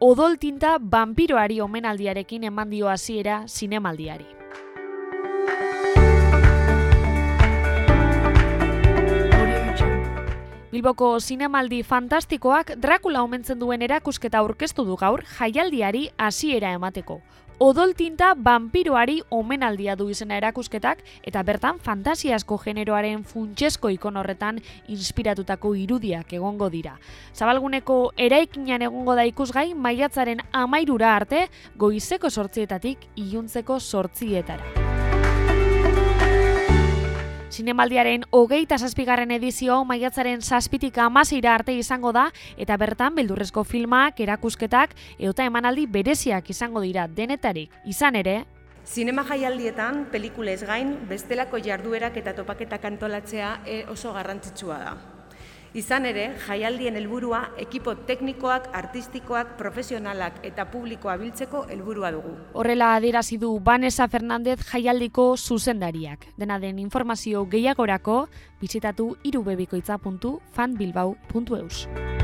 odol tinta vampiroari omenaldiarekin eman dio hasiera zinemaldiari. Bilboko zinemaldi fantastikoak Dracula omentzen duen erakusketa aurkeztu du gaur jaialdiari hasiera emateko. Odol tinta vampiroari omenaldia du izena erakusketak eta bertan fantasiasko generoaren funtsesko ikon horretan inspiratutako irudiak egongo dira. Zabalguneko eraikinan egongo da ikusgai maiatzaren amairura arte goizeko sortzietatik iluntzeko sortzietara. Zinemaldiaren hogeita zazpigarren edizio maiatzaren zazpitik amazeira arte izango da eta bertan beldurrezko filmak, erakusketak eta emanaldi bereziak izango dira denetarik. Izan ere, Zinema jaialdietan, pelikulez gain, bestelako jarduerak eta topaketak antolatzea e oso garrantzitsua da. Izan ere, jaialdien helburua ekipo teknikoak, artistikoak, profesionalak eta publikoa biltzeko helburua dugu. Horrela adierazi du Vanessa Fernandez jaialdiko zuzendariak. Dena den informazio gehiagorako bizitatu irubebikoitza.fanbilbau.eus.